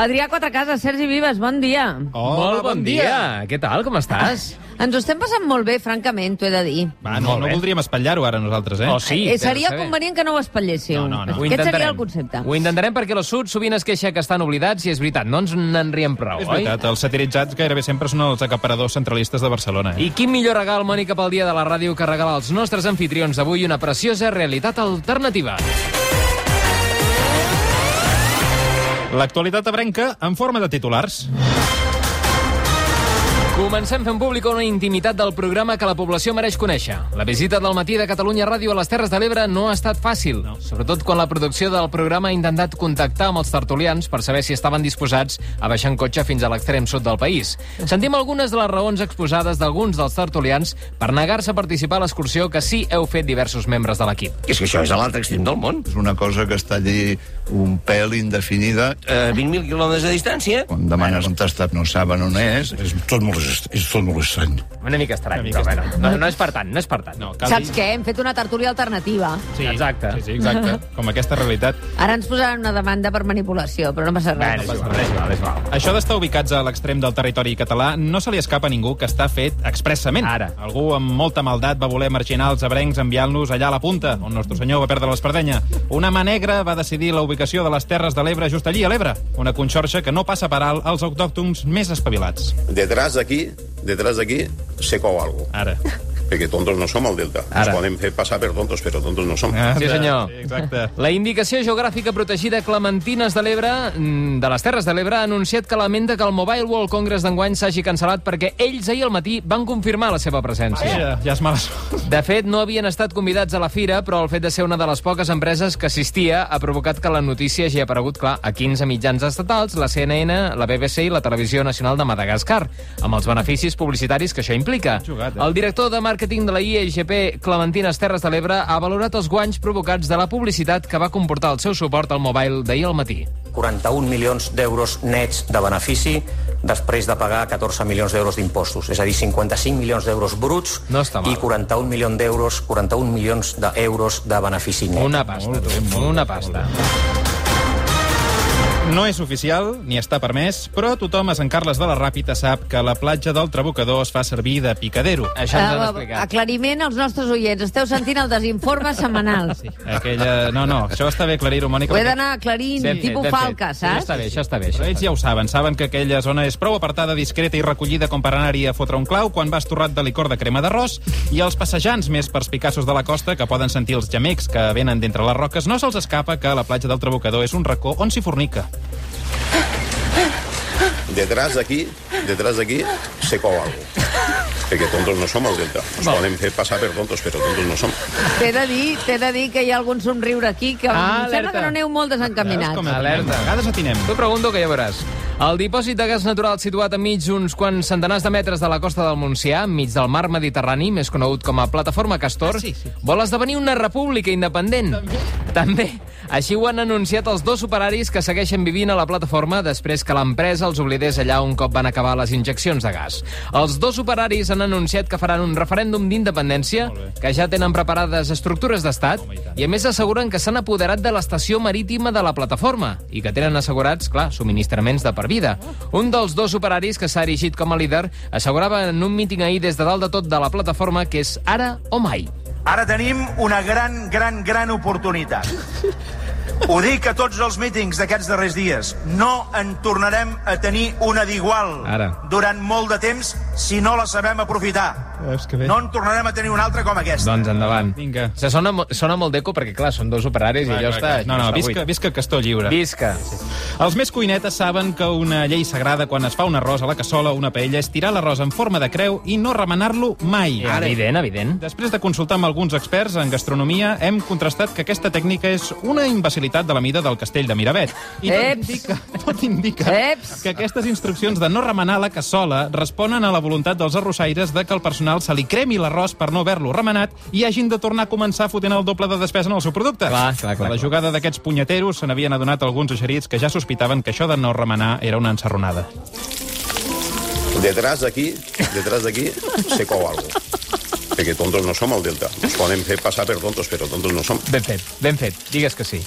Adrià Quatrecases, Sergi Vives, bon dia. Hola, Molt bon dia. Què tal, com estàs? Ens ho estem passant molt bé, francament, t'ho he de dir. Va, no, no voldríem espatllar-ho ara nosaltres, eh? Oh, sí. eh, seria saber. convenient que no ho espatlléssiu. No, no, no. Aquest seria el concepte. Ho intentarem perquè lo sud sovint es queixa que estan oblidats i és veritat, no ens en riem prou, És oi? veritat, els satiritzats gairebé sempre són els acaparadors centralistes de Barcelona. Eh? I quin millor regal, Mònica, pel dia de la ràdio que regalar als nostres anfitrions d'avui una preciosa realitat alternativa. L'actualitat abrenca en forma de titulars. Comencem fent públic una intimitat del programa que la població mereix conèixer. La visita del matí de Catalunya Ràdio a les Terres de l'Ebre no ha estat fàcil, no. sobretot quan la producció del programa ha intentat contactar amb els tertulians per saber si estaven disposats a baixar en cotxe fins a l'extrem sud del país. Sentim algunes de les raons exposades d'alguns dels tertulians per negar-se a participar a l'excursió que sí heu fet diversos membres de l'equip. És que això és a l'altre extrem del món. És una cosa que està allí un pèl indefinida. Uh, 20.000 quilòmetres de distància? Quan demanes on ha estat no saben on és. És tot molt, est- és tot molt estrany. Una mica estrany, Una mica però estrany. bueno, no, no és per tant, no és per tant. No, cal Saps dir- què? Hem fet una tertúlia alternativa. Sí, Exacte. Sí, sí, exacte. Com aquesta realitat. Ara ens posaran una demanda per manipulació, però no passa Bueno, res. és igual, és igual, és igual. Això d'estar ubicats a l'extrem del territori català no se li escapa a ningú que està fet expressament. Ara. Algú amb molta maldat va voler marginar els abrencs enviant-los allà a la punta, on Nostre Senyor va perdre l'Espardenya. Una mà negra va decidir la ubicació de les Terres de l'Ebre just allí, a l'Ebre. Una conxorxa que no passa per alt als autòctons més espavilats. Detrás d'aquí, detrás d'aquí, se cou algo. Ara. Perquè tontos no som al Delta. Ara. Ens podem fer passar per tontos, però tontos no som. Ah, Sí, senyor. Sí, exacte. La indicació geogràfica protegida Clementines de l'Ebre, mm, de les Terres de l'Ebre, ha anunciat que lamenta que el Mobile World Congress d'enguany s'hagi cancel·lat perquè ells ahir al matí van confirmar la seva presència. Ja, ja és mala sort. De fet, no havien estat convidats a la fira, però el fet de ser una de les poques empreses que assistia ha provocat que la notícia hagi aparegut, clar, a 15 mitjans estatals, la CNN, la BBC i la Televisió Nacional de Madagascar, amb els beneficis publicitaris que això implica. Jugat, eh? El director de màrqueting de la IEGP, Clementines Terres de l'Ebre, ha valorat els guanys provocats de la publicitat que va comportar el seu suport al mobile d'ahir al matí. 41 milions d'euros nets de benefici després de pagar 14 milions d'euros d'impostos. És a dir, 55 milions d'euros bruts No i 41 milions d'euros 41 milions d'euros de benefici net. Una pasta, tu, una pasta. No és oficial, ni està permès, però tothom a Sant Carles de la Ràpita sap que la platja del Trabucador es fa servir de picadero. Això ens han Eh, explicat. aclariment als nostres oients. Esteu sentint el desinforme setmanal. Aquella... No, no, això està bé aclarir-ho, Mònica. Ho he d'anar aclarint, fet, tipus falca, Això saps? està bé, això està bé. Això Però ells ja ho saben, saben que aquella zona és prou apartada, discreta i recollida com per anar-hi a fotre un clau quan vas torrat de licor de crema d'arròs i els passejants més perspicaços de la costa que poden sentir els gemecs que venen d'entre les roques no se'ls escapa que la platja del Trabucador és un racó on s'hi fornica. Detrás d'aquí, detrás d'aquí, se cou algo. Perquè tontos no som al Delta. Ens podem fer passar per tontos, però tontos no som. T'he de dir, t'he de dir que hi ha algun somriure aquí que Ah, em sembla alerta. que no aneu molt desencaminats. Com Alerta. A vegades atinem. T'ho pregunto, que ja veuràs. El dipòsit de gas natural situat enmig uns quants centenars de metres de la costa del Montsià, enmig del mar Mediterrani, més conegut com a Plataforma Castor, Ah, sí, sí. vol esdevenir una república independent. També. També. Així ho han anunciat els dos operaris que segueixen vivint a la plataforma després que l'empresa els oblidés allà un cop van acabar les injeccions de gas. Els dos operaris han anunciat que faran un referèndum d'independència, que ja tenen preparades estructures d'estat, i a més asseguren que s'han apoderat de l'estació marítima de la plataforma i que tenen assegurats, clar, subministraments de per vida. Un dels dos operaris que s'ha erigit com a líder assegurava en un míting ahir des de dalt de tot de la plataforma que és ara o mai. Ara tenim una gran, gran, gran oportunitat. Ho dic a tots els mítings d'aquests darrers dies. No en tornarem a tenir una d'igual durant molt de temps si no la sabem aprofitar. Veus que bé. No en tornarem a tenir una altra com aquesta. Doncs endavant. Vinga. Se sona, sona molt d'eco perquè, clar, són dos operaris i allò està... No, no, està visca, buit. visca Castor lliure. Visca. Els més cuinetes saben que una llei sagrada quan es fa un arròs a la cassola o una paella és tirar l'arròs en forma de creu i no remenar-lo mai. Evident, evident. Després de consultar amb alguns experts en gastronomia, hem contrastat que aquesta tècnica és una imbecilitat de la mida del castell de Miravet. I tot Eps! indica, tot indica Eps! que aquestes instruccions de no remenar la cassola responen a la voluntat dels arrossaires de que el personal se li cremi l'arròs per no haver-lo remenat i hagin de tornar a començar fotent el doble de despesa en el seu producte. Clar, clar, clar, A la jugada d'aquests punyeteros se n'havien adonat alguns eixerits que ja sospitaven que això de no remenar era una ensarronada. Detrás d'aquí, detrás d'aquí, se cou algo. Perquè tontos no som al Delta. Ens podem fer passar per tontos, però tontos no som. Ben fet, ben fet. Digues que sí.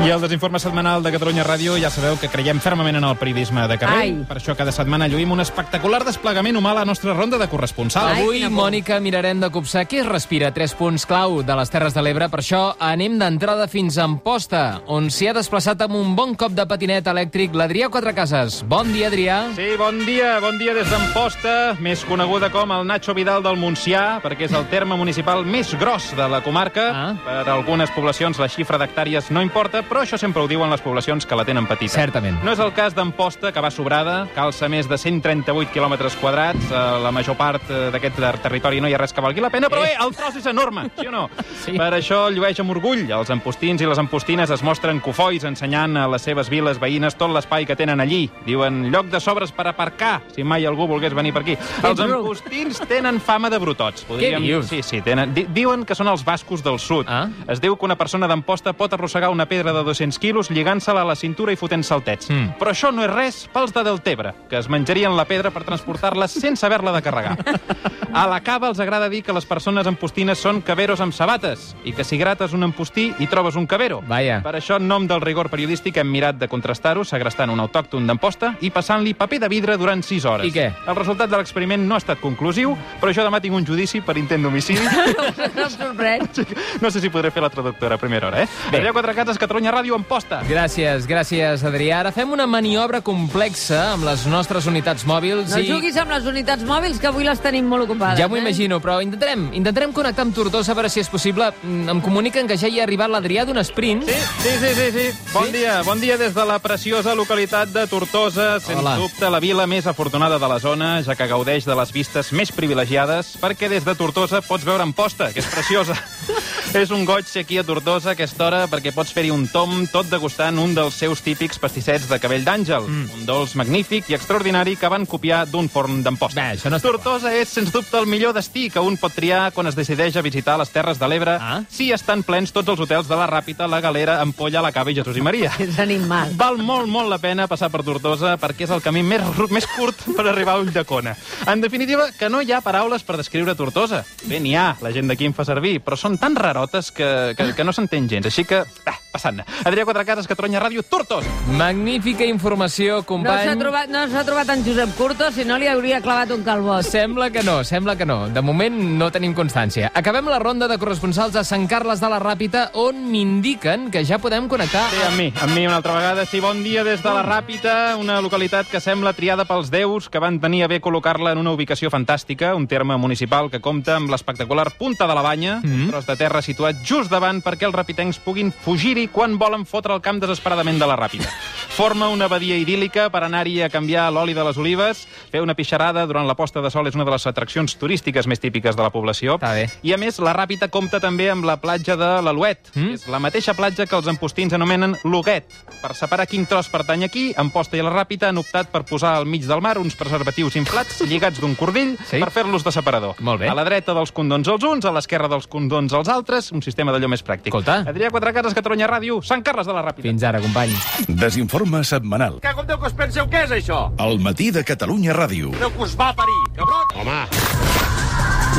I el desinforme setmanal de Catalunya Ràdio ja sabeu que creiem fermament en el periodisme de carrer. Ai. Per això cada setmana lluïm un espectacular desplegament humà a la nostra ronda de corresponsals. Ai, Avui. Mònica, mirarem de copsar es respira tres punts clau de les Terres de l'Ebre. Per això anem d'entrada fins a Amposta, on s'hi ha desplaçat amb un bon cop de patinet elèctric l'Adrià Quatrecases. Bon dia, Adrià. Sí, bon dia, bon dia des d'Amposta, més coneguda com el Nacho Vidal del Montsià, perquè és el terme municipal més gros de la comarca. Ah. Per algunes poblacions la xifra d'hectàrees no importa, però això sempre ho diuen les poblacions que la tenen petita. Certament. No és el cas d'Amposta, que va sobrada, calça més de 138 quilòmetres quadrats, a la major part eh, d'aquest ter- territori no hi ha res que valgui la pena, però bé, el tros és enorme, sí o no? Sí. Per això llueix amb orgull. Els empostins i les empostines es mostren cofois ensenyant a les seves viles veïnes tot l'espai que tenen allí. Diuen, lloc de sobres per aparcar, si mai algú volgués venir per aquí. Els ruc. empostins tenen fama de brutots. dius? Sí, sí, tenen... Di diuen que són els bascos del sud. Ah. Es diu que una persona d'Amposta pot arrossegar una pedra de 200 quilos lligant-se-la a la cintura i fotent saltets. Mm. Però això no és res pels de Deltebre, que es menjarien la pedra per transportar-la sense haver-la de carregar. A la cava els agrada dir que les persones empostines són caberos amb sabates i que si grates un empostí hi trobes un cabero. Vaja. Per això, en nom del rigor periodístic, hem mirat de contrastar-ho segrestant un autòcton d'Amposta i passant-li paper de vidre durant 6 hores. I què? El resultat de l'experiment no ha estat conclusiu, però jo demà tinc un judici per intent d'homicidi. No em sorprèn. no sé si podré fer la traductora a primera hora, eh? Bé. Adrià Quatrecases, Catalunya Ràdio, Amposta. Gràcies, gràcies, Adrià. Ara fem una maniobra complexa amb les nostres unitats mòbils No i... juguis amb les unitats mòbils, que avui les tenim molt ocupades. Ja m'ho eh? imagino, però intentarem, intentarem connectar amb Tortosa a veure si és possible. Mm, Em comuniquen que ja hi ha arribat l'Adrià d'un sprint. Sí, sí, sí, sí, sí. Bon dia, bon dia des de la preciosa localitat de Tortosa, sens Hola. dubte la vila més afortunada de la zona, ja que gaudeix de les vistes més privilegiades, perquè des de Tortosa pots veure Amposta, que és preciosa. és un goig ser aquí a Tortosa a aquesta hora perquè pots fer-hi un tom tot degustant un dels seus típics pastissets de cabell d'àngel, mm. un dolç magnífic i extraordinari que van copiar d'un forn d'Amposta. Bé, això no Tortosa és, sens dubte, el millor destí que un pot triar quan es decideix a visitar les Terres de l'Ebre Ah. si estan plens tots els hotels de la Ràpita, la Galera, Ampolla, la Cava i Jesús i Maria. És animal. Val molt, molt la pena passar per Tortosa perquè és el camí més, més curt per arribar a Ulldecona. En definitiva, que no hi ha paraules per descriure Tortosa. Bé, n'hi ha, la gent d'aquí en fa servir, però són tan rarotes que, que, que no s'entén gens. Així que, ah, passant. Adrià Quatrecases, Catalunya Ràdio, Tortosa. Magnífica informació, No company. s'ha trobat, no s'ha trobat en Josep Curto, si no li hauria clavat un calbot. Sembla que no, sembla que no. De moment no tenim constància. Acabem la ronda de corresponsals a Sant Carles de la Ràpita, on m'indiquen que ja podem connectar... Sí, amb mi, amb mi una altra vegada. Sí, bon dia des de la Ràpita, una localitat que sembla triada pels déus, que van tenir a bé col·locar-la en una ubicació fantàstica, un terme municipal que compta amb l'espectacular Punta de la Banya, mm -hmm. un tros de terra situat just davant perquè els rapitencs puguin fugir-hi quan volen fotre el camp desesperadament de la Ràpita. Forma una badia idíl·lica per anar-hi a canviar l'oli de les olives, fer una pixarada durant la posta de sol és una de les atraccions turístiques més típiques de la població. Està bé. I a més, la Ràpita compta també amb la platja de l'Aluet, mm? és la mateixa platja que els empostins anomenen Loguet. Per separar quin tros pertany aquí, Amposta i la Ràpita han optat per posar al mig del mar uns preservatius inflats lligats d'un cordill Sí. per fer-los de separador. Molt bé. A la dreta dels condons els uns, a l'esquerra dels condons els altres, un sistema d'allò més pràctic. Escolta. Adrià Quatrecases, Catalunya Ràdio, Sant Carles de la Ràpita. Fins ara, company. Desinforme setmanal. Que com Déu que us penseu què és això? El matí de Catalunya Ràdio. Déu que us va parir, cabrot! Home!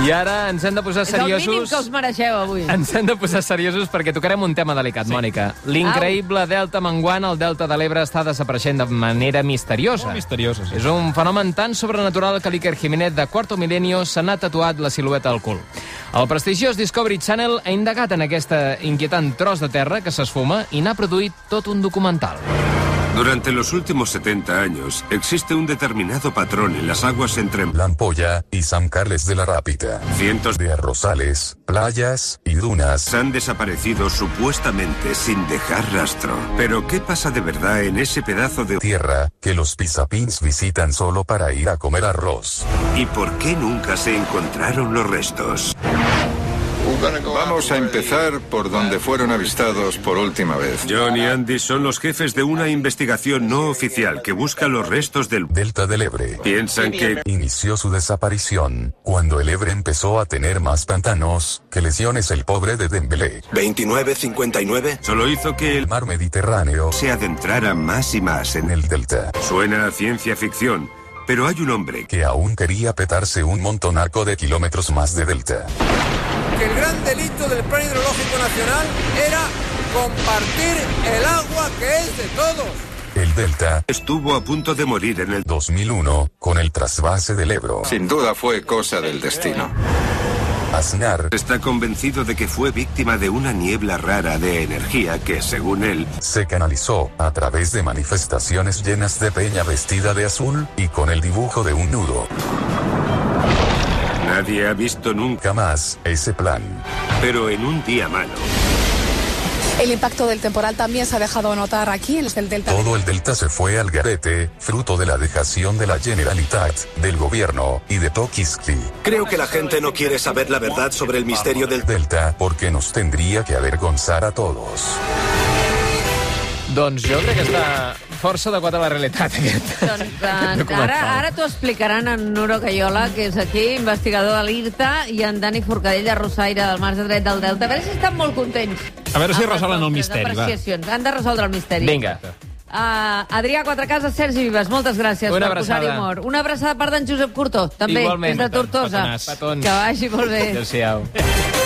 I ara ens hem de posar És el mínim seriosos... que us mereixeu avui. Ens hem de posar seriosos perquè tocarem un tema delicat, sí. Mònica. L'increïble delta menguant al delta de l'Ebre està desapareixent de manera misteriosa. Molt misteriosa, sí. És un fenomen tan sobrenatural que l'Iker Jiménez de Cuarto Milenio se n'ha tatuat la silueta al cul. El prestigiós Discovery Channel ha indagat en aquesta inquietant tros de terra que s'esfuma i n'ha produït tot un documental. Durante los últimos 70 años, existe un determinado patrón en las aguas entre La Ampolla y San Carles de la Rápita. cientos de De arrozales, playas y dunas. han desaparecido supuestamente sin dejar rastro. Pero ¿qué pasa de verdad en ese pedazo de Tierra que los pisapins visitan solo para ir a comer arroz. ¿Y por qué nunca se encontraron los restos? Vamos a empezar por donde fueron avistados por última vez. John y Andy son los jefes de una investigación no oficial que busca los restos del Delta del Ebre. Piensan que Inició su desaparición cuando el Ebre empezó a tener más pantanos que lesiones el pobre de Dembélé. 29-59 solo hizo que el Mar Mediterráneo se adentrara más y más en el Delta, Suena a ciencia ficción, pero hay un hombre que aún quería petarse un montonaco de kilómetros más de Delta. Que el gran delito del Plan Hidrológico Nacional era compartir el agua que es de todos. El Delta Estuvo a punto de morir en el 2001 con el trasvase del Ebro. Sin duda fue cosa del destino. Aznar Está convencido de que fue víctima de una niebla rara de energía que, según él, se canalizó a través de manifestaciones llenas de peña vestida de azul y con el dibujo de un nudo. Nadie ha visto nunca más ese plan. Pero en un día malo, El impacto del temporal también se ha dejado notar aquí en el delta. Todo el delta se fue al garete, fruto de la dejación de la Generalitat, del gobierno y de Tokiski. Creo que la gente no quiere saber la verdad sobre el misterio del delta porque nos tendría que avergonzar a todos. Doncs jo crec que està força adequat a la realitat, aquest. Doncs, eh, ara ara t'ho explicaran en Nuro Cayola, que és aquí, investigador de l'IRTA, i en Dani Forcadell, de Rosaire, del marge dret del Delta. A veure si estan molt contents. A veure si resolen el misteri, va. Han de resoldre el misteri. Vinga. Uh, Adrià Quatrecases, Sergi Vives, moltes gràcies Una per posar-hi humor. Una abraçada per d'en Josep Curtó, també, Igualment. des de Tortosa. Petons. Que vagi molt bé. Adéu-siau.